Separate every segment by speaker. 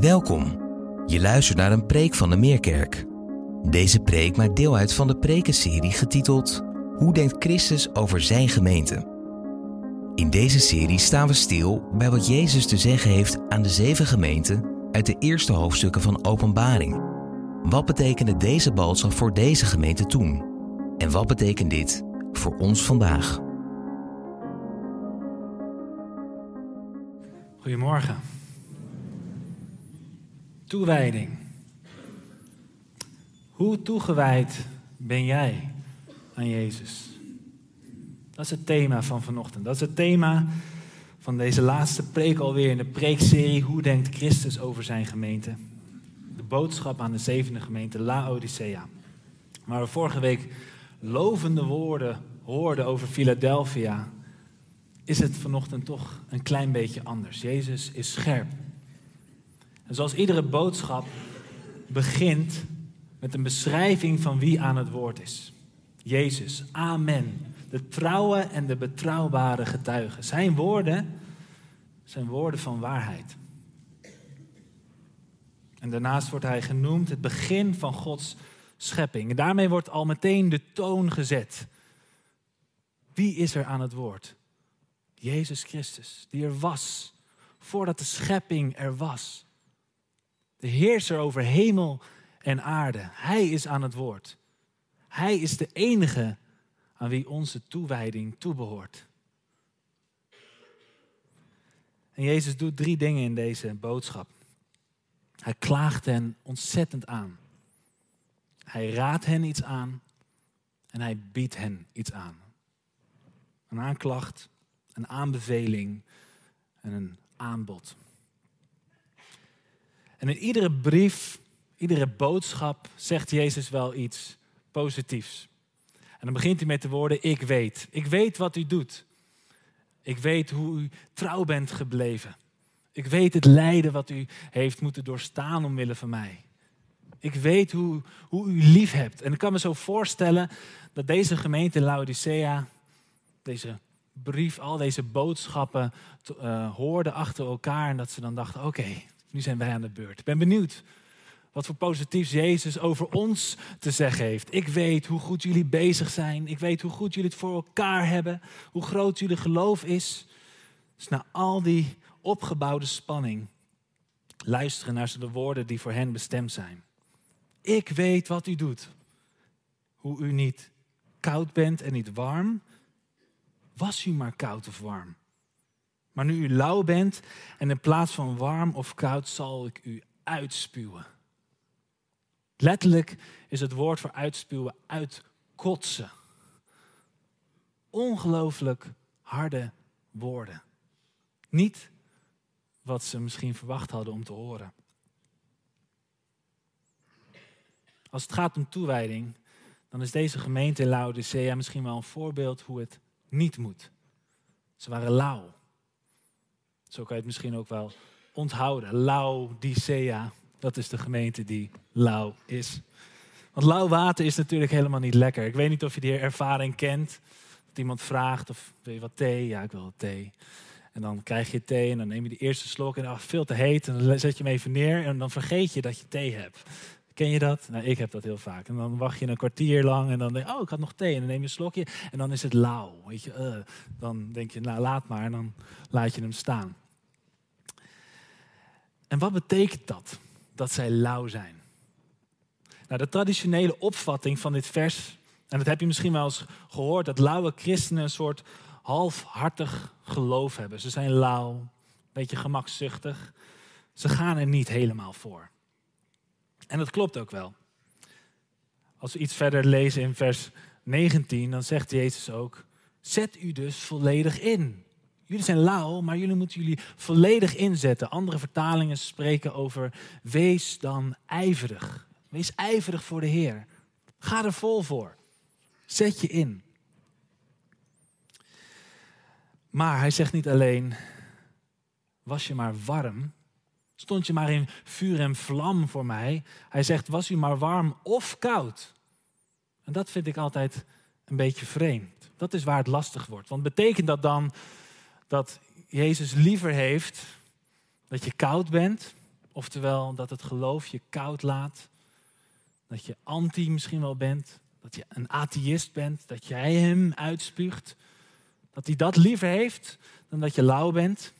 Speaker 1: Welkom. Je luistert naar een preek van de Meerkerk. Deze preek maakt deel uit van de prekenserie getiteld Hoe denkt Christus over zijn gemeente? In deze serie staan we stil bij wat Jezus te zeggen heeft aan de zeven gemeenten uit de eerste hoofdstukken van Openbaring. Wat betekende deze boodschap voor deze gemeente toen? En wat betekent dit voor ons vandaag?
Speaker 2: Goedemorgen. Toewijding. Hoe toegewijd ben jij aan Jezus? Dat is het thema van vanochtend. Dat is het thema van deze laatste preek alweer in de preekserie Hoe denkt Christus over zijn gemeente? De boodschap aan de zevende gemeente Laodicea. Waar we vorige week lovende woorden hoorden over Philadelphia, is het vanochtend toch een klein beetje anders. Jezus is scherp. En zoals iedere boodschap begint met een beschrijving van wie aan het woord is. Jezus, amen. De trouwe en de betrouwbare getuige. Zijn woorden zijn woorden van waarheid. En daarnaast wordt hij genoemd het begin van Gods schepping. En daarmee wordt al meteen de toon gezet. Wie is er aan het woord? Jezus Christus, die er was voordat de schepping er was. De heerser over hemel en aarde. Hij is aan het woord. Hij is de enige aan wie onze toewijding toebehoort. En Jezus doet drie dingen in deze boodschap. Hij klaagt hen ontzettend aan. Hij raadt hen iets aan en hij biedt hen iets aan. Een aanklacht, een aanbeveling en een aanbod. En in iedere brief, iedere boodschap zegt Jezus wel iets positiefs. En dan begint hij met de woorden: Ik weet. Ik weet wat u doet. Ik weet hoe u trouw bent gebleven. Ik weet het lijden wat u heeft moeten doorstaan omwille van mij. Ik weet hoe, hoe u lief hebt. En ik kan me zo voorstellen dat deze gemeente Laodicea, deze brief, al deze boodschappen uh, hoorden achter elkaar. En dat ze dan dachten: oké, nu zijn wij aan de beurt. Ik ben benieuwd wat voor positiefs Jezus over ons te zeggen heeft. Ik weet hoe goed jullie bezig zijn. Ik weet hoe goed jullie het voor elkaar hebben. Hoe groot jullie geloof is. Dus na al die opgebouwde spanning luisteren naar de woorden die voor hen bestemd zijn. Ik weet wat u doet. Hoe u niet koud bent en niet warm. Was u maar koud of warm. Maar nu u lauw bent en in plaats van warm of koud zal ik u uitspuwen. Letterlijk is het woord voor uitspuwen uitkotsen. Ongelooflijk harde woorden. Niet wat ze misschien verwacht hadden om te horen. Als het gaat om toewijding, dan is deze gemeente in Laodicea misschien wel een voorbeeld hoe het niet moet. Ze waren lauw. Zo kan je het misschien ook wel onthouden. Laodicea, dat is de gemeente die lauw is. Want lauw water is natuurlijk helemaal niet lekker. Ik weet niet of je die ervaring kent. Dat iemand vraagt of wil je wat thee? Ja, ik wil thee. En dan krijg je thee en dan neem je de eerste slok en ach, veel te heet. En dan zet je hem even neer en dan vergeet je dat je thee hebt. Ken je dat? Nou, ik heb dat heel vaak. En dan wacht je een kwartier lang en dan denk je, oh, ik had nog thee. En dan neem je een slokje en dan is het lauw. Weet je, uh, dan denk je, nou, laat maar. En dan laat je hem staan. En wat betekent dat? Dat zij lauw zijn. Nou, de traditionele opvatting van dit vers, en dat heb je misschien wel eens gehoord, dat lauwe christenen een soort halfhartig geloof hebben. Ze zijn lauw, een beetje gemakzuchtig. Ze gaan er niet helemaal voor. En dat klopt ook wel. Als we iets verder lezen in vers 19, dan zegt Jezus ook: Zet u dus volledig in. Jullie zijn lauw, maar jullie moeten jullie volledig inzetten. Andere vertalingen spreken over wees dan ijverig. Wees ijverig voor de Heer. Ga er vol voor. Zet je in. Maar hij zegt niet alleen, was je maar warm, stond je maar in vuur en vlam voor mij. Hij zegt, was u maar warm of koud. En dat vind ik altijd een beetje vreemd. Dat is waar het lastig wordt. Want betekent dat dan dat Jezus liever heeft dat je koud bent Oftewel dat het geloof je koud laat. Dat je anti misschien wel bent. Dat je een atheïst bent. Dat jij hem uitspuugt. Dat hij dat liever heeft dan dat je lauw bent.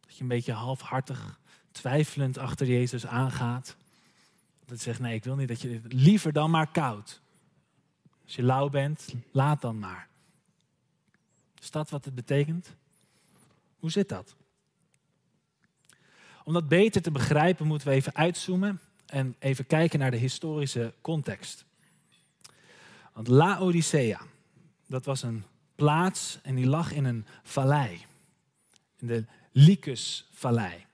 Speaker 2: Dat je een beetje halfhartig, twijfelend achter Jezus aangaat. Dat zegt, nee, ik wil niet dat je liever dan maar koud. Als je lauw bent, laat dan maar. Is dat wat het betekent? Hoe zit dat? Om dat beter te begrijpen moeten we even uitzoomen en even kijken naar de historische context. Want Laodicea, dat was een plaats en die lag in een vallei. In de Lycus-vallei.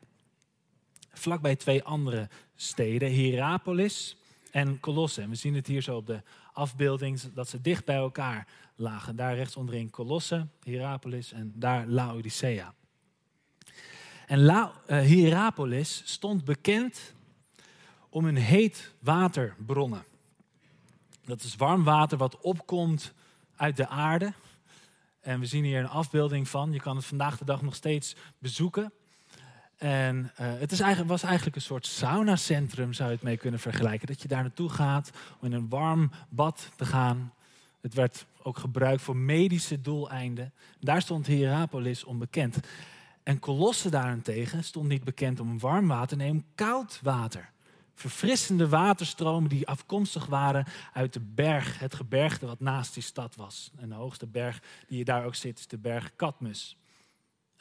Speaker 2: Vlakbij twee andere steden, Hierapolis en Colosse. We zien het hier zo op de afbeelding dat ze dicht bij elkaar lagen. Daar rechts onderin Colosse, Hierapolis en daar Laodicea. En La, uh, Hierapolis stond bekend om hun heet waterbronnen. Dat is warm water wat opkomt uit de aarde. En we zien hier een afbeelding van. Je kan het vandaag de dag nog steeds bezoeken. En uh, het is eigenlijk, was eigenlijk een soort saunacentrum, zou je het mee kunnen vergelijken. Dat je daar naartoe gaat om in een warm bad te gaan. Het werd ook gebruikt voor medische doeleinden. Daar stond Hierapolis onbekend. En Colosse daarentegen stond niet bekend om warm water, nee om koud water. Verfrissende waterstromen die afkomstig waren uit de berg, het gebergte wat naast die stad was. En de hoogste berg die je daar ook zit is de berg Cadmus.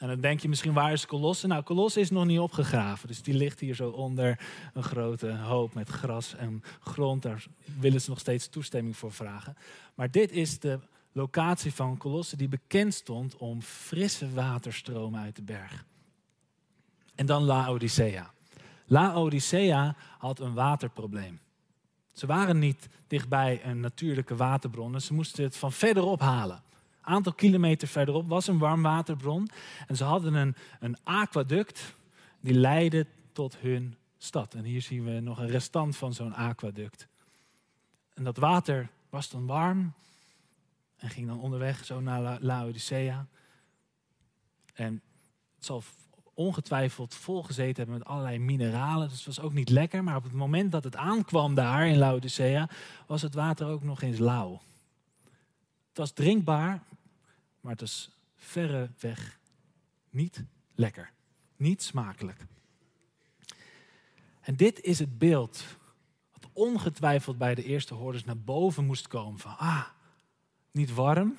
Speaker 2: En dan denk je misschien, waar is Colosse? Nou, Colosse is nog niet opgegraven. Dus die ligt hier zo onder een grote hoop met gras en grond. Daar willen ze nog steeds toestemming voor vragen. Maar dit is de locatie van Colosse die bekend stond om frisse waterstromen uit de berg. En dan Laodicea. Laodicea had een waterprobleem. Ze waren niet dichtbij een natuurlijke waterbron. Ze moesten het van verderop halen. Aantal kilometer verderop was een warmwaterbron. En ze hadden een, een aquaduct die leidde tot hun stad. En hier zien we nog een restant van zo'n aquaduct. En dat water was dan warm en ging dan onderweg zo naar Laodicea. En het zal ongetwijfeld volgezeten hebben met allerlei mineralen. Dus het was ook niet lekker. Maar op het moment dat het aankwam daar in Laodicea, was het water ook nog eens lauw. Het was drinkbaar, maar het was verreweg niet lekker. Niet smakelijk. En dit is het beeld wat ongetwijfeld bij de eerste hoorders naar boven moest komen. Van, ah, niet warm,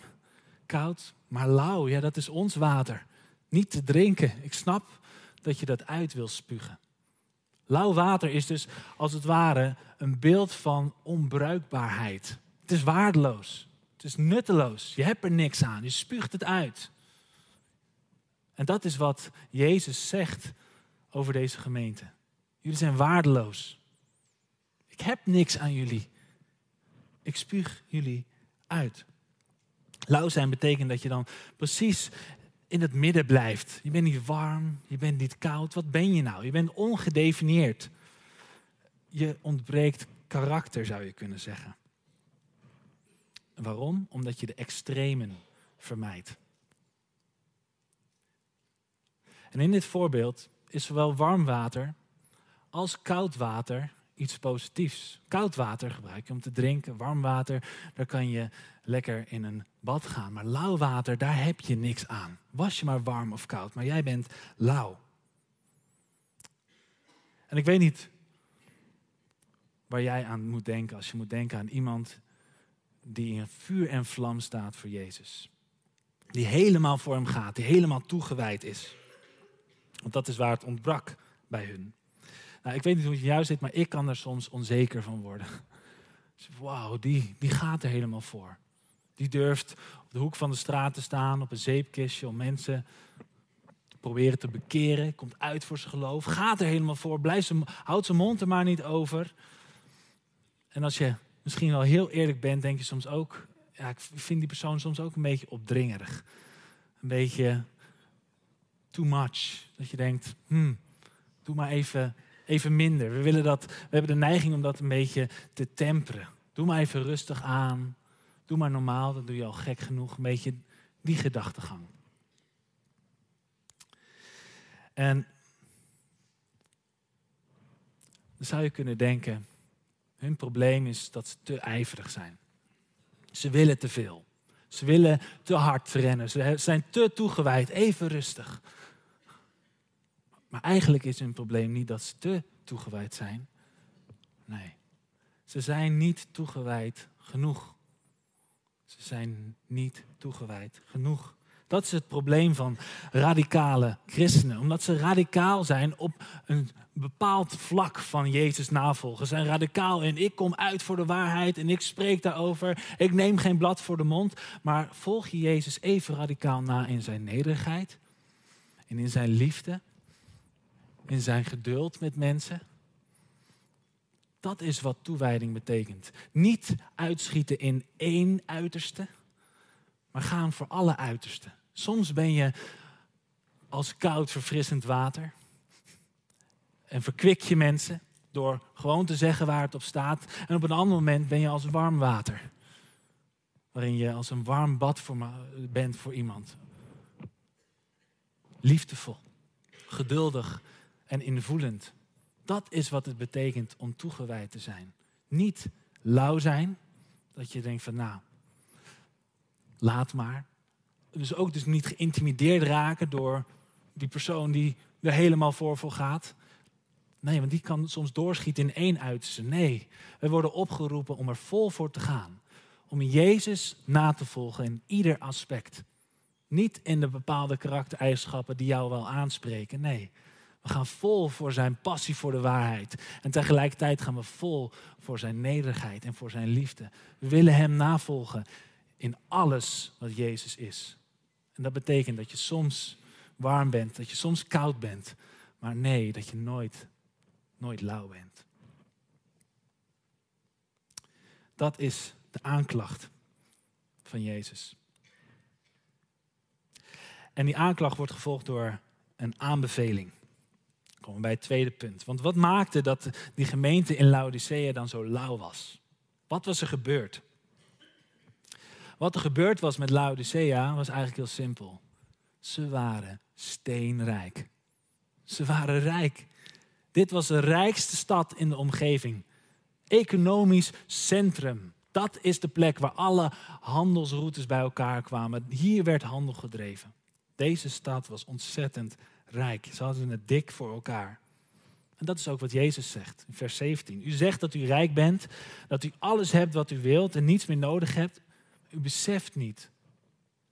Speaker 2: koud, maar lauw. Ja, dat is ons water. Niet te drinken. Ik snap dat je dat uit wil spugen. Lauw water is dus als het ware een beeld van onbruikbaarheid. Het is waardeloos. Het is nutteloos. Je hebt er niks aan. Je spuugt het uit. En dat is wat Jezus zegt over deze gemeente. Jullie zijn waardeloos. Ik heb niks aan jullie. Ik spuug jullie uit. Lauw zijn betekent dat je dan precies in het midden blijft. Je bent niet warm, je bent niet koud. Wat ben je nou? Je bent ongedefinieerd. Je ontbreekt karakter, zou je kunnen zeggen. Waarom? Omdat je de extremen vermijdt. En in dit voorbeeld is zowel warm water als koud water iets positiefs. Koud water gebruik je om te drinken, warm water, daar kan je lekker in een bad gaan. Maar lauw water, daar heb je niks aan. Was je maar warm of koud, maar jij bent lauw. En ik weet niet waar jij aan moet denken als je moet denken aan iemand die in vuur en vlam staat voor Jezus. Die helemaal voor hem gaat, die helemaal toegewijd is. Want dat is waar het ontbrak bij hun. Nou, ik weet niet hoe het juist zit, maar ik kan er soms onzeker van worden. Wauw, die, die gaat er helemaal voor. Die durft op de hoek van de straat te staan, op een zeepkistje, om mensen te proberen te bekeren. Komt uit voor zijn geloof, gaat er helemaal voor, blijft zijn, houdt zijn mond er maar niet over. En als je misschien wel heel eerlijk bent, denk je soms ook, ja, ik vind die persoon soms ook een beetje opdringerig. Een beetje too much. Dat je denkt, hmm, doe maar even even minder. We, willen dat, we hebben de neiging om dat een beetje te temperen. Doe maar even rustig aan. Doe maar normaal, dan doe je al gek genoeg. Een beetje die gedachtegang. En dan zou je kunnen denken, hun probleem is dat ze te ijverig zijn. Ze willen te veel. Ze willen te hard rennen. Ze zijn te toegewijd. Even rustig. Maar eigenlijk is hun probleem niet dat ze te toegewijd zijn. Nee, ze zijn niet toegewijd genoeg. Ze zijn niet toegewijd genoeg. Dat is het probleem van radicale christenen. Omdat ze radicaal zijn op een bepaald vlak van Jezus navolgen. Ze zijn radicaal in ik kom uit voor de waarheid en ik spreek daarover. Ik neem geen blad voor de mond. Maar volg je Jezus even radicaal na in zijn nederigheid en in zijn liefde, in zijn geduld met mensen. Dat is wat toewijding betekent. Niet uitschieten in één uiterste, maar gaan voor alle uitersten. Soms ben je als koud, verfrissend water. En verkwik je mensen door gewoon te zeggen waar het op staat. En op een ander moment ben je als warm water. Waarin je als een warm bad voor bent voor iemand. Liefdevol, geduldig en invoelend. Dat is wat het betekent om toegewijd te zijn. Niet lauw zijn, dat je denkt van nou, laat maar dus ook dus niet geïntimideerd raken door die persoon die er helemaal voor voor gaat. Nee, want die kan soms doorschieten in één uiterste. Nee, we worden opgeroepen om er vol voor te gaan. Om Jezus na te volgen in ieder aspect. Niet in de bepaalde karaktereigenschappen die jou wel aanspreken. Nee, we gaan vol voor zijn passie voor de waarheid. En tegelijkertijd gaan we vol voor zijn nederigheid en voor zijn liefde. We willen hem navolgen in alles wat Jezus is. En dat betekent dat je soms warm bent, dat je soms koud bent. Maar nee, dat je nooit, nooit lauw bent. Dat is de aanklacht van Jezus. En die aanklacht wordt gevolgd door een aanbeveling. Dan komen we bij het tweede punt. Want wat maakte dat die gemeente in Laodicea dan zo lauw was? Wat was er gebeurd? Wat er gebeurd was met Laodicea was eigenlijk heel simpel. Ze waren steenrijk. Ze waren rijk. Dit was de rijkste stad in de omgeving. Economisch centrum. Dat is de plek waar alle handelsroutes bij elkaar kwamen. Hier werd handel gedreven. Deze stad was ontzettend rijk. Ze hadden het dik voor elkaar. En dat is ook wat Jezus zegt in vers 17. U zegt dat u rijk bent, dat u alles hebt wat u wilt en niets meer nodig hebt. U beseft niet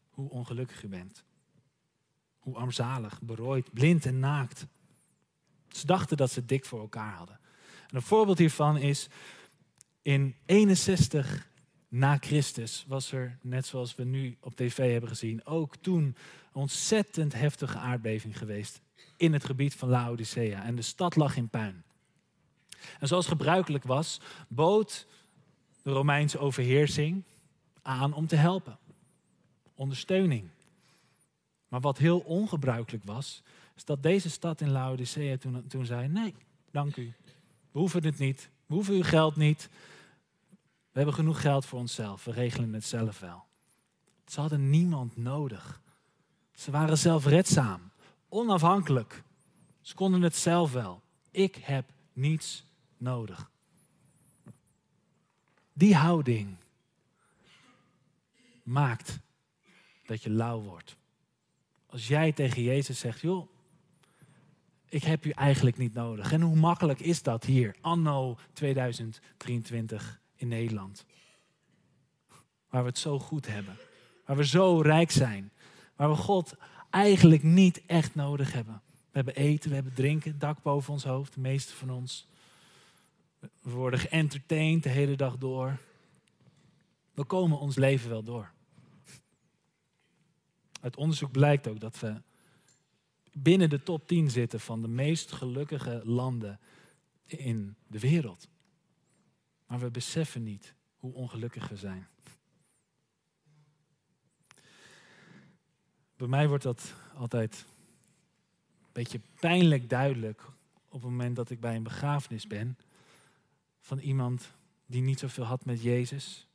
Speaker 2: hoe ongelukkig u bent. Hoe armzalig, berooid, blind en naakt. Ze dachten dat ze dik voor elkaar hadden. En een voorbeeld hiervan is in 61 na Christus was er, net zoals we nu op tv hebben gezien, ook toen een ontzettend heftige aardbeving geweest in het gebied van Laodicea. En de stad lag in puin. En zoals gebruikelijk was, bood de Romeinse overheersing aan om te helpen. Ondersteuning. Maar wat heel ongebruikelijk was, is dat deze stad in Laodicea toen, toen zei: Nee, dank u. We hoeven het niet. We hoeven uw geld niet. We hebben genoeg geld voor onszelf. We regelen het zelf wel. Ze hadden niemand nodig. Ze waren zelfredzaam, onafhankelijk. Ze konden het zelf wel. Ik heb niets nodig. Die houding maakt dat je lauw wordt. Als jij tegen Jezus zegt, joh, ik heb u eigenlijk niet nodig. En hoe makkelijk is dat hier, anno 2023 in Nederland? Waar we het zo goed hebben, waar we zo rijk zijn, waar we God eigenlijk niet echt nodig hebben. We hebben eten, we hebben drinken, dak boven ons hoofd, de meeste van ons. We worden geëntertained de hele dag door. We komen ons leven wel door. Uit onderzoek blijkt ook dat we binnen de top 10 zitten van de meest gelukkige landen in de wereld. Maar we beseffen niet hoe ongelukkig we zijn. Bij mij wordt dat altijd een beetje pijnlijk duidelijk op het moment dat ik bij een begrafenis ben van iemand die niet zoveel had met Jezus.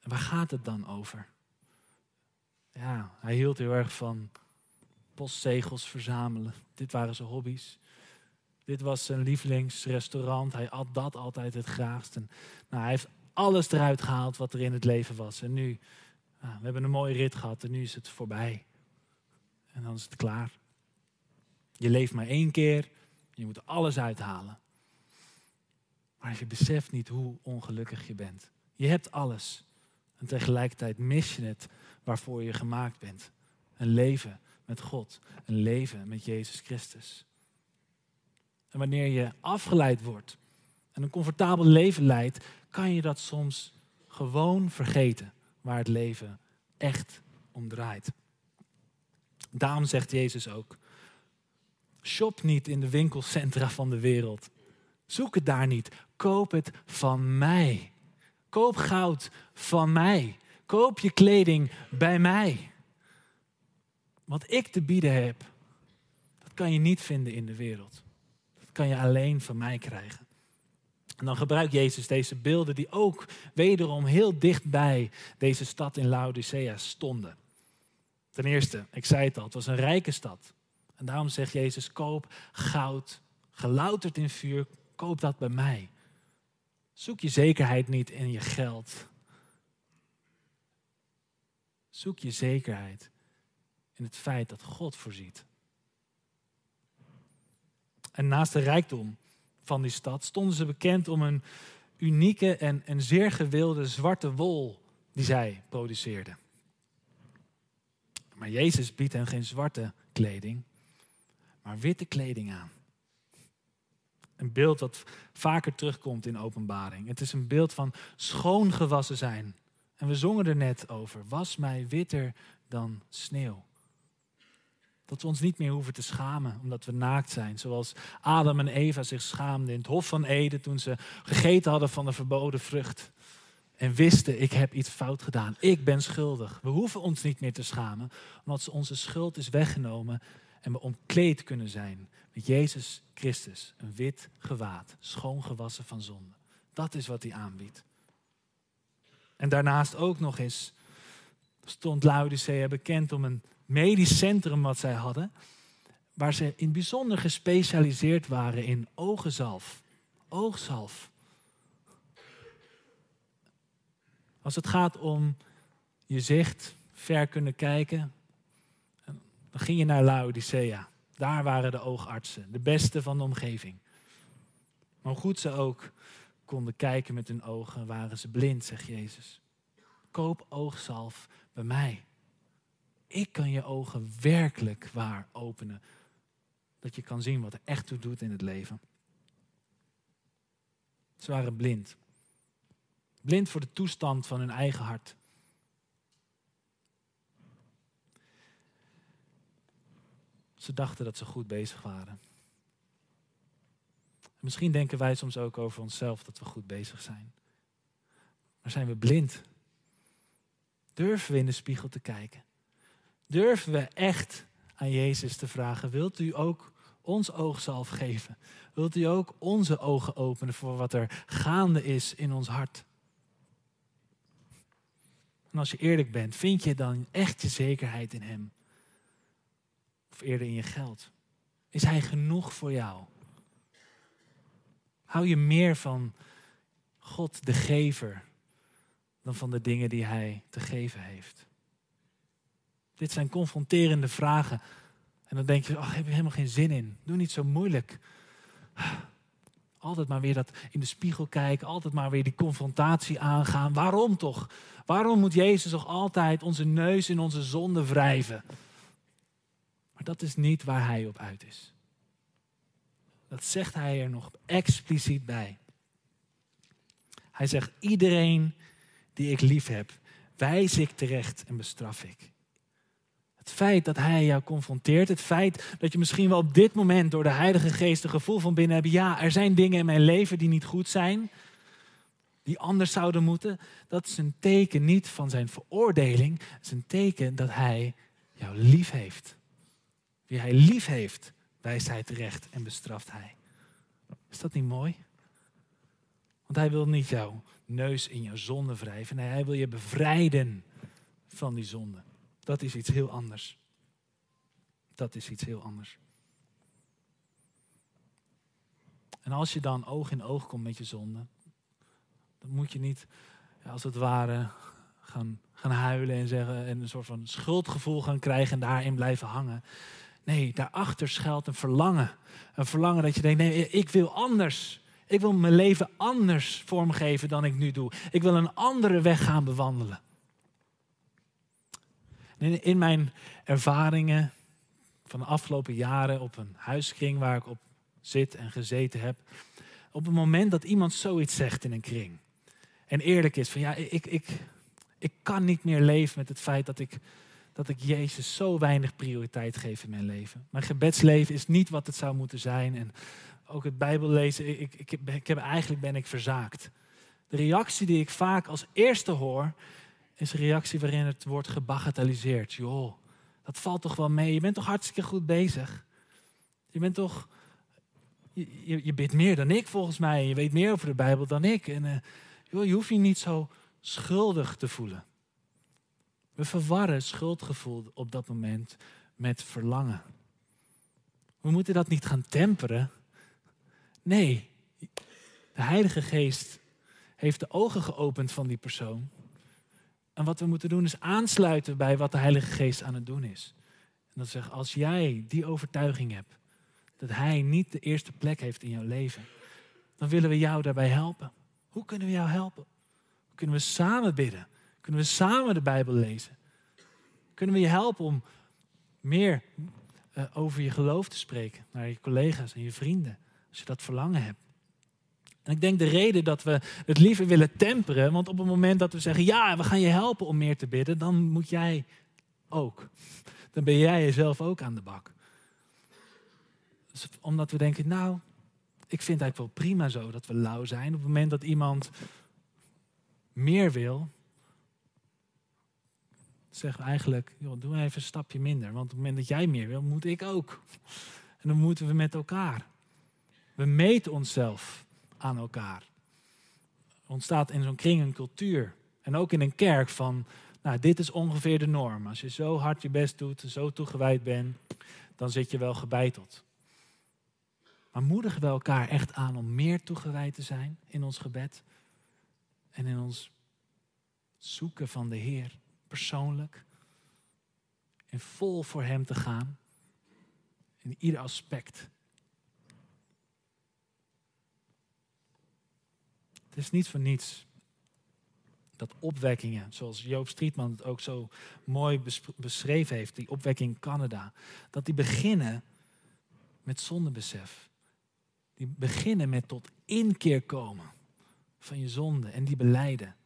Speaker 2: En waar gaat het dan over? Ja, hij hield heel erg van postzegels verzamelen. Dit waren zijn hobby's. Dit was zijn lievelingsrestaurant. Hij at dat altijd het graagst. Nou, hij heeft alles eruit gehaald wat er in het leven was. En nu, we hebben een mooie rit gehad en nu is het voorbij. En dan is het klaar. Je leeft maar één keer. Je moet alles uithalen. Maar je beseft niet hoe ongelukkig je bent. Je hebt alles. En tegelijkertijd mis je het waarvoor je gemaakt bent. Een leven met God. Een leven met Jezus Christus. En wanneer je afgeleid wordt en een comfortabel leven leidt, kan je dat soms gewoon vergeten waar het leven echt om draait. Daarom zegt Jezus ook: shop niet in de winkelcentra van de wereld. Zoek het daar niet. Koop het van mij. Koop goud van mij. Koop je kleding bij mij. Wat ik te bieden heb, dat kan je niet vinden in de wereld. Dat kan je alleen van mij krijgen. En dan gebruikt Jezus deze beelden die ook wederom heel dichtbij deze stad in Laodicea stonden. Ten eerste, ik zei het al, het was een rijke stad. En daarom zegt Jezus, koop goud, gelouterd in vuur, koop dat bij mij. Zoek je zekerheid niet in je geld. Zoek je zekerheid in het feit dat God voorziet. En naast de rijkdom van die stad stonden ze bekend om een unieke en, en zeer gewilde zwarte wol die zij produceerden. Maar Jezus biedt hen geen zwarte kleding, maar witte kleding aan. Een beeld dat vaker terugkomt in openbaring. Het is een beeld van schoongewassen zijn. En we zongen er net over. Was mij witter dan sneeuw. Dat we ons niet meer hoeven te schamen omdat we naakt zijn. Zoals Adam en Eva zich schaamden in het Hof van Eden toen ze gegeten hadden van de verboden vrucht. En wisten, ik heb iets fout gedaan. Ik ben schuldig. We hoeven ons niet meer te schamen, omdat onze schuld is weggenomen en we omkleed kunnen zijn met Jezus Christus. Een wit gewaad, schoongewassen van zonde. Dat is wat hij aanbiedt. En daarnaast ook nog eens stond Laodicea bekend om een medisch centrum wat zij hadden, waar ze in bijzonder gespecialiseerd waren in ogenzalf. Oogzalf. Als het gaat om je zicht, ver kunnen kijken, dan ging je naar Laodicea. Daar waren de oogartsen, de beste van de omgeving. Maar hoe goed ze ook konden kijken met hun ogen, waren ze blind, zegt Jezus. Koop oogzalf bij mij. Ik kan je ogen werkelijk waar openen. Dat je kan zien wat er echt toe doet in het leven. Ze waren blind. Blind voor de toestand van hun eigen hart. Ze dachten dat ze goed bezig waren. Misschien denken wij soms ook over onszelf dat we goed bezig zijn. Maar zijn we blind? Durven we in de spiegel te kijken? Durven we echt aan Jezus te vragen: Wilt u ook ons oogzalf geven? Wilt u ook onze ogen openen voor wat er gaande is in ons hart? En als je eerlijk bent, vind je dan echt je zekerheid in Hem? Of eerder in je geld? Is Hij genoeg voor jou? Hou je meer van God, de gever, dan van de dingen die Hij te geven heeft? Dit zijn confronterende vragen. En dan denk je, ach, heb je helemaal geen zin in. Doe niet zo moeilijk. Altijd maar weer dat in de spiegel kijken, altijd maar weer die confrontatie aangaan. Waarom toch? Waarom moet Jezus toch altijd onze neus in onze zonde wrijven? Maar dat is niet waar hij op uit is. Dat zegt hij er nog expliciet bij. Hij zegt, iedereen die ik lief heb, wijs ik terecht en bestraf ik. Het feit dat hij jou confronteert, het feit dat je misschien wel op dit moment door de Heilige Geest een gevoel van binnen hebt, ja, er zijn dingen in mijn leven die niet goed zijn, die anders zouden moeten, dat is een teken niet van zijn veroordeling, het is een teken dat hij jou lief heeft. Wie hij lief heeft, wijst hij terecht en bestraft hij. Is dat niet mooi? Want hij wil niet jouw neus in jouw zonde wrijven, nee, hij wil je bevrijden van die zonde. Dat is iets heel anders. Dat is iets heel anders. En als je dan oog in oog komt met je zonde, dan moet je niet als het ware gaan, gaan huilen en zeggen en een soort van schuldgevoel gaan krijgen en daarin blijven hangen. Nee, daarachter schuilt een verlangen. Een verlangen dat je denkt, nee, ik wil anders. Ik wil mijn leven anders vormgeven dan ik nu doe. Ik wil een andere weg gaan bewandelen. In mijn ervaringen van de afgelopen jaren op een huiskring waar ik op zit en gezeten heb. Op het moment dat iemand zoiets zegt in een kring. En eerlijk is van ja, ik, ik, ik kan niet meer leven met het feit dat ik, dat ik Jezus zo weinig prioriteit geef in mijn leven. Mijn gebedsleven is niet wat het zou moeten zijn. En ook het Bijbel lezen, ik, ik, ik heb, eigenlijk ben ik verzaakt. De reactie die ik vaak als eerste hoor, is een reactie waarin het wordt gebagatelliseerd. Joh, dat valt toch wel mee. Je bent toch hartstikke goed bezig. Je bent toch, je, je, bidt meer dan ik volgens mij. Je weet meer over de Bijbel dan ik. En uh, joh, je hoeft je niet zo schuldig te voelen. We verwarren schuldgevoel op dat moment met verlangen. We moeten dat niet gaan temperen. Nee, de Heilige Geest heeft de ogen geopend van die persoon. En wat we moeten doen is aansluiten bij wat de Heilige Geest aan het doen is. En dat zegt, als jij die overtuiging hebt dat Hij niet de eerste plek heeft in jouw leven, dan willen we jou daarbij helpen. Hoe kunnen we jou helpen? Kunnen we samen bidden? Kunnen we samen de Bijbel lezen? Kunnen we je helpen om meer uh, over je geloof te spreken naar je collega's en je vrienden, als je dat verlangen hebt? En ik denk de reden dat we het liever willen temperen, want op het moment dat we zeggen, ja, we gaan je helpen om meer te bidden, dan moet jij ook. Dan ben jij jezelf ook aan de bak. Dus omdat we denken, nou, ik vind het eigenlijk wel prima zo dat we lauw zijn. Op het moment dat iemand meer wil, zeggen we eigenlijk, joh, doe even een stapje minder. Want op het moment dat jij meer wil, moet ik ook. En dan moeten we met elkaar. We meten onszelf aan elkaar. Er ontstaat in zo'n kring een cultuur. En ook in een kerk van, nou, dit is ongeveer de norm. Als je zo hard je best doet, zo toegewijd bent, dan zit je wel gebeiteld. Maar moedigen we elkaar echt aan om meer toegewijd te zijn in ons gebed en in ons zoeken van de Heer persoonlijk en vol voor Hem te gaan in ieder aspect. Het is niet voor niets dat opwekkingen, zoals Joop Strietman het ook zo mooi beschreven heeft, die opwekking in Canada, dat die beginnen met zondebesef. Die beginnen met tot inkeer komen van je zonde en die beleiden.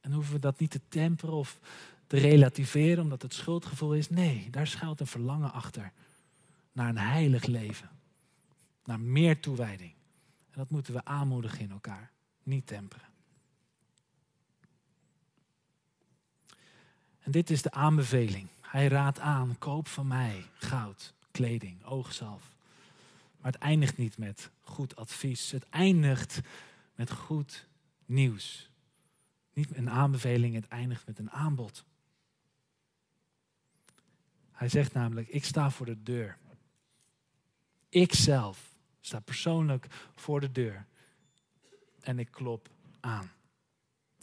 Speaker 2: En hoeven we dat niet te temperen of te relativeren omdat het schuldgevoel is. Nee, daar schuilt een verlangen achter naar een heilig leven. Naar meer toewijding. En dat moeten we aanmoedigen in elkaar, niet temperen. En dit is de aanbeveling. Hij raadt aan, koop van mij goud, kleding, oogzalf. Maar het eindigt niet met goed advies. Het eindigt met goed nieuws. Een aanbeveling, het eindigt met een aanbod. Hij zegt namelijk, ik sta voor de deur. Ik zelf sta persoonlijk voor de deur. En ik klop aan.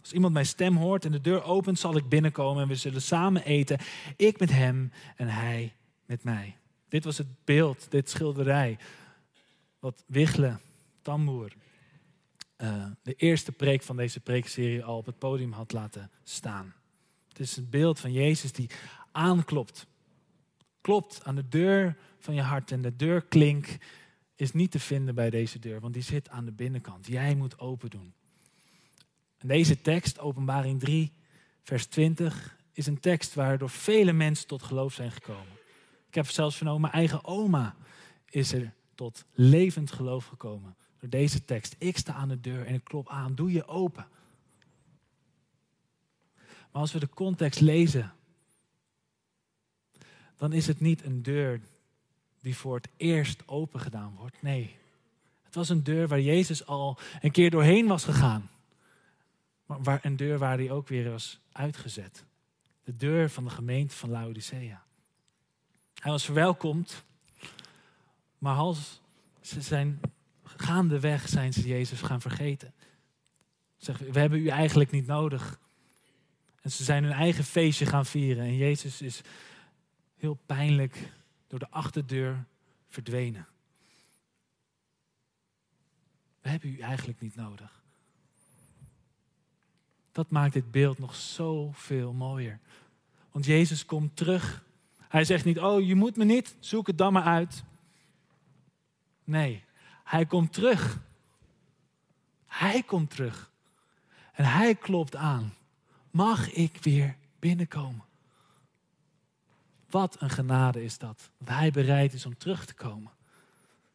Speaker 2: Als iemand mijn stem hoort en de deur opent, zal ik binnenkomen en we zullen samen eten. Ik met hem en hij met mij. Dit was het beeld, dit schilderij. Wat Wichelen, Tamboer, uh, de eerste preek van deze preekserie al op het podium had laten staan. Het is een beeld van Jezus die aanklopt. Klopt aan de deur van je hart. En de deurklink is niet te vinden bij deze deur, want die zit aan de binnenkant. Jij moet open doen. En deze tekst, Openbaring 3, vers 20, is een tekst waardoor vele mensen tot geloof zijn gekomen. Ik heb zelfs vernomen, mijn eigen oma is er tot levend geloof gekomen door deze tekst. Ik sta aan de deur en ik klop aan. Doe je open. Maar als we de context lezen, dan is het niet een deur die voor het eerst open gedaan wordt. Nee, het was een deur waar Jezus al een keer doorheen was gegaan. Maar waar, een deur waar hij ook weer was uitgezet. De deur van de gemeente van Laodicea. Hij was verwelkomd, maar als zijn gaandeweg zijn ze Jezus gaan vergeten. Zeg, we hebben u eigenlijk niet nodig. En ze zijn hun eigen feestje gaan vieren. En Jezus is heel pijnlijk door de achterdeur verdwenen. We hebben u eigenlijk niet nodig. Dat maakt dit beeld nog zoveel mooier. Want Jezus komt terug. Hij zegt niet, oh je moet me niet, zoek het dan maar uit. Nee, hij komt terug. Hij komt terug. En hij klopt aan. Mag ik weer binnenkomen? Wat een genade is dat. Dat hij bereid is om terug te komen.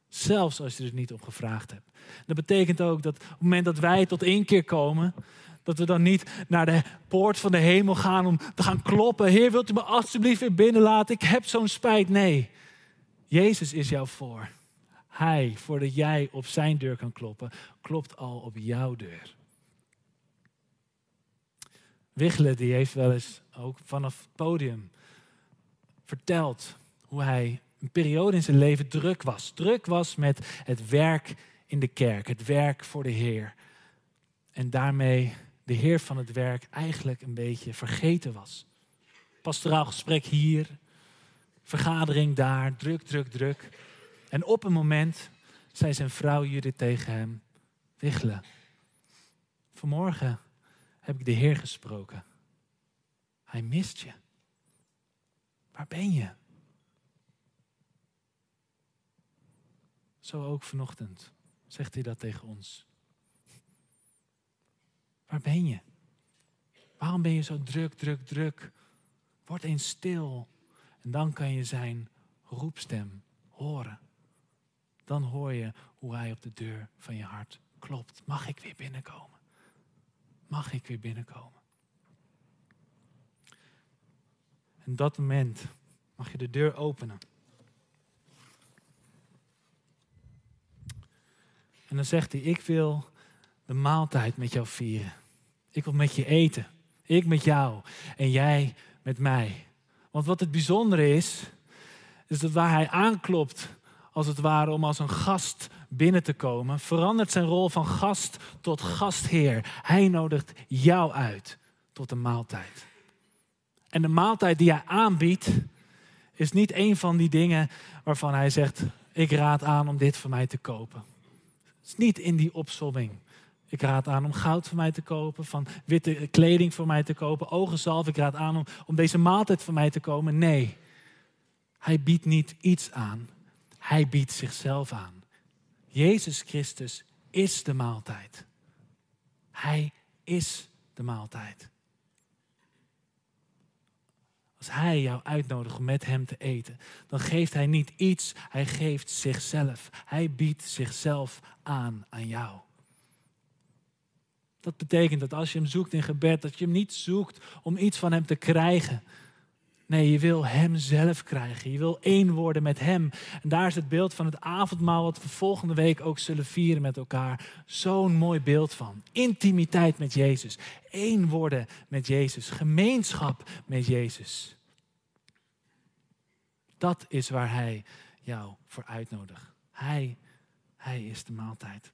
Speaker 2: Zelfs als je er niet om gevraagd hebt. Dat betekent ook dat op het moment dat wij tot één keer komen, dat we dan niet naar de poort van de hemel gaan om te gaan kloppen. Heer, wilt u me alsjeblieft weer binnenlaten? Ik heb zo'n spijt. Nee, Jezus is jou voor. Hij, voordat jij op zijn deur kan kloppen, klopt al op jouw deur. Wichelen die heeft wel eens ook vanaf het podium verteld hoe hij een periode in zijn leven druk was. Druk was met het werk in de kerk, het werk voor de Heer. En daarmee de Heer van het werk eigenlijk een beetje vergeten was. Pastoraal gesprek hier, vergadering daar, druk, druk, druk. En op een moment zei zijn vrouw Judith tegen hem, Wichelen, vanmorgen heb ik de Heer gesproken. Hij mist je. Waar ben je? Zo ook vanochtend zegt hij dat tegen ons. Waar ben je? Waarom ben je zo druk, druk, druk? Word eens stil. En dan kan je zijn roepstem horen. Dan hoor je hoe hij op de deur van je hart klopt. Mag ik weer binnenkomen? Mag ik weer binnenkomen? En dat moment mag je de deur openen. En dan zegt hij, ik wil de maaltijd met jou vieren. Ik wil met je eten. Ik met jou en jij met mij. Want wat het bijzondere is, is dat waar hij aanklopt, als het ware om als een gast binnen te komen, verandert zijn rol van gast tot gastheer. Hij nodigt jou uit tot een maaltijd. En de maaltijd die hij aanbiedt, is niet een van die dingen waarvan hij zegt: Ik raad aan om dit voor mij te kopen. Het is niet in die opsomming. Ik raad aan om goud voor mij te kopen, van witte kleding voor mij te kopen, ogenzalf. Ik raad aan om, om deze maaltijd voor mij te komen. Nee, hij biedt niet iets aan. Hij biedt zichzelf aan. Jezus Christus is de maaltijd. Hij is de maaltijd. Als Hij jou uitnodigt om met Hem te eten, dan geeft Hij niet iets, Hij geeft zichzelf. Hij biedt zichzelf aan aan jou. Dat betekent dat als je Hem zoekt in gebed, dat je Hem niet zoekt om iets van Hem te krijgen. Nee, je wil Hem zelf krijgen. Je wil één worden met Hem. En daar is het beeld van het avondmaal, wat we volgende week ook zullen vieren met elkaar. Zo'n mooi beeld van. Intimiteit met Jezus. Eén worden met Jezus. Gemeenschap met Jezus. Dat is waar Hij jou voor uitnodigt. Hij, hij is de maaltijd.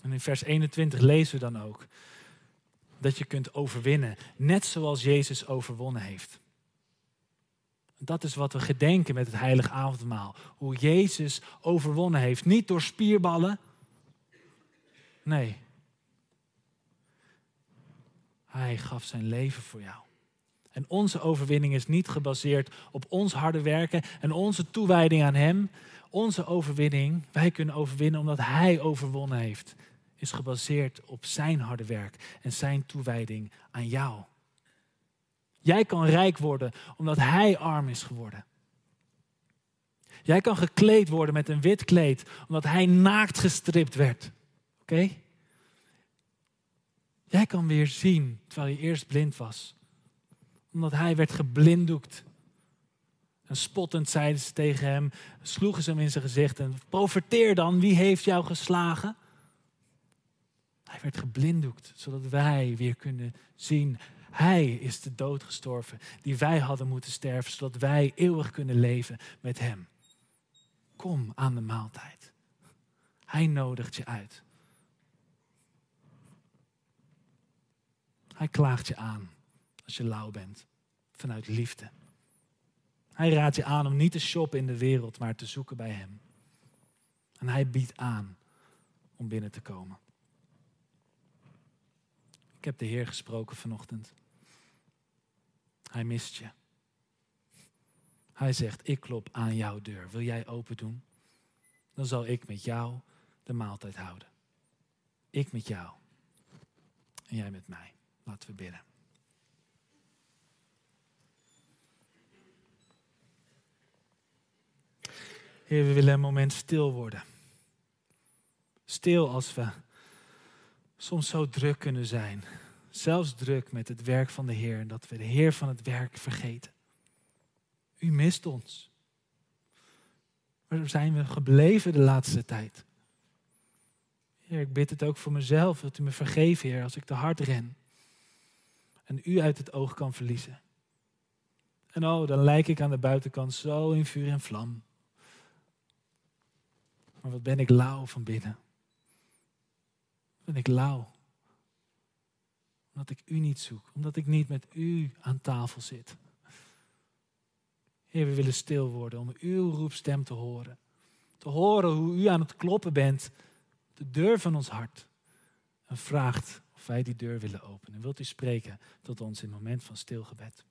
Speaker 2: En in vers 21 lezen we dan ook dat je kunt overwinnen, net zoals Jezus overwonnen heeft. Dat is wat we gedenken met het heilige avondmaal. Hoe Jezus overwonnen heeft. Niet door spierballen. Nee. Hij gaf zijn leven voor jou. En onze overwinning is niet gebaseerd op ons harde werken en onze toewijding aan Hem. Onze overwinning, wij kunnen overwinnen omdat Hij overwonnen heeft is gebaseerd op zijn harde werk en zijn toewijding aan jou. Jij kan rijk worden omdat hij arm is geworden. Jij kan gekleed worden met een wit kleed omdat hij naakt gestript werd. Oké? Jij kan weer zien terwijl je eerst blind was. Omdat hij werd geblinddoekt. En spottend zeiden ze tegen hem, sloegen ze hem in zijn gezicht en profeteer dan, wie heeft jou geslagen? Hij werd geblinddoekt, zodat wij weer kunnen zien. Hij is de dood gestorven die wij hadden moeten sterven, zodat wij eeuwig kunnen leven met Hem. Kom aan de maaltijd. Hij nodigt je uit. Hij klaagt je aan als je lauw bent, vanuit liefde. Hij raadt je aan om niet te shoppen in de wereld, maar te zoeken bij Hem. En Hij biedt aan om binnen te komen. Ik heb de Heer gesproken vanochtend. Hij mist je. Hij zegt, ik klop aan jouw deur. Wil jij open doen? Dan zal ik met jou de maaltijd houden. Ik met jou. En jij met mij. Laten we bidden. Heer, we willen een moment stil worden. Stil als we soms zo druk kunnen zijn. Zelfs druk met het werk van de Heer. Dat we de Heer van het werk vergeten. U mist ons. Waar zijn we gebleven de laatste tijd? Heer, ik bid het ook voor mezelf, dat u me vergeeft, Heer, als ik te hard ren. En u uit het oog kan verliezen. En oh, dan lijk ik aan de buitenkant zo in vuur en vlam. Maar wat ben ik lauw van binnen. Ben ik lauw. Omdat ik u niet zoek. Omdat ik niet met u aan tafel zit. Heer, we willen stil worden om uw roepstem te horen. Te horen hoe u aan het kloppen bent. De deur van ons hart. En vraagt of wij die deur willen openen. Wilt u spreken tot ons in het moment van stilgebed?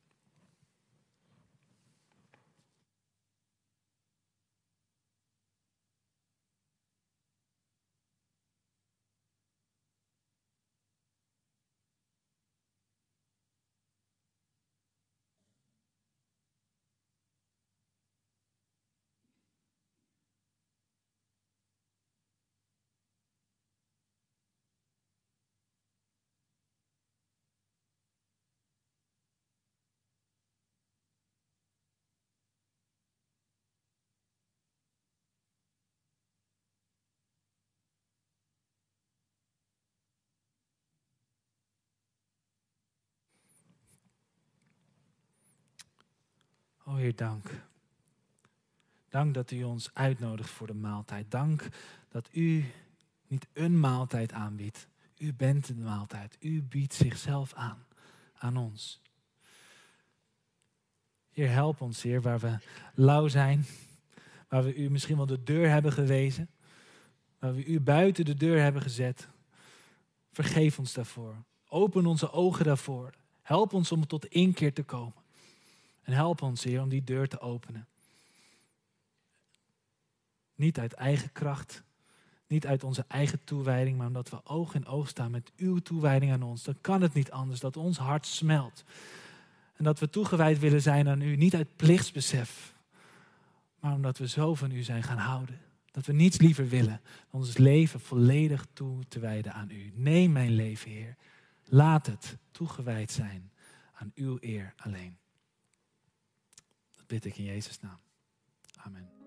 Speaker 2: O Heer, dank. Dank dat u ons uitnodigt voor de maaltijd. Dank dat u niet een maaltijd aanbiedt. U bent de maaltijd. U biedt zichzelf aan, aan ons. Heer, help ons, Heer, waar we lauw zijn. Waar we u misschien wel de deur hebben gewezen. Waar we u buiten de deur hebben gezet. Vergeef ons daarvoor. Open onze ogen daarvoor. Help ons om tot inkeer te komen. En help ons, Heer, om die deur te openen. Niet uit eigen kracht, niet uit onze eigen toewijding, maar omdat we oog in oog staan met uw toewijding aan ons. Dan kan het niet anders dat ons hart smelt. En dat we toegewijd willen zijn aan u, niet uit plichtsbesef, maar omdat we zo van u zijn gaan houden. Dat we niets liever willen dan ons leven volledig toe te wijden aan u. Neem mijn leven, Heer. Laat het toegewijd zijn aan uw eer alleen bid ik in Jezus' naam. Amen.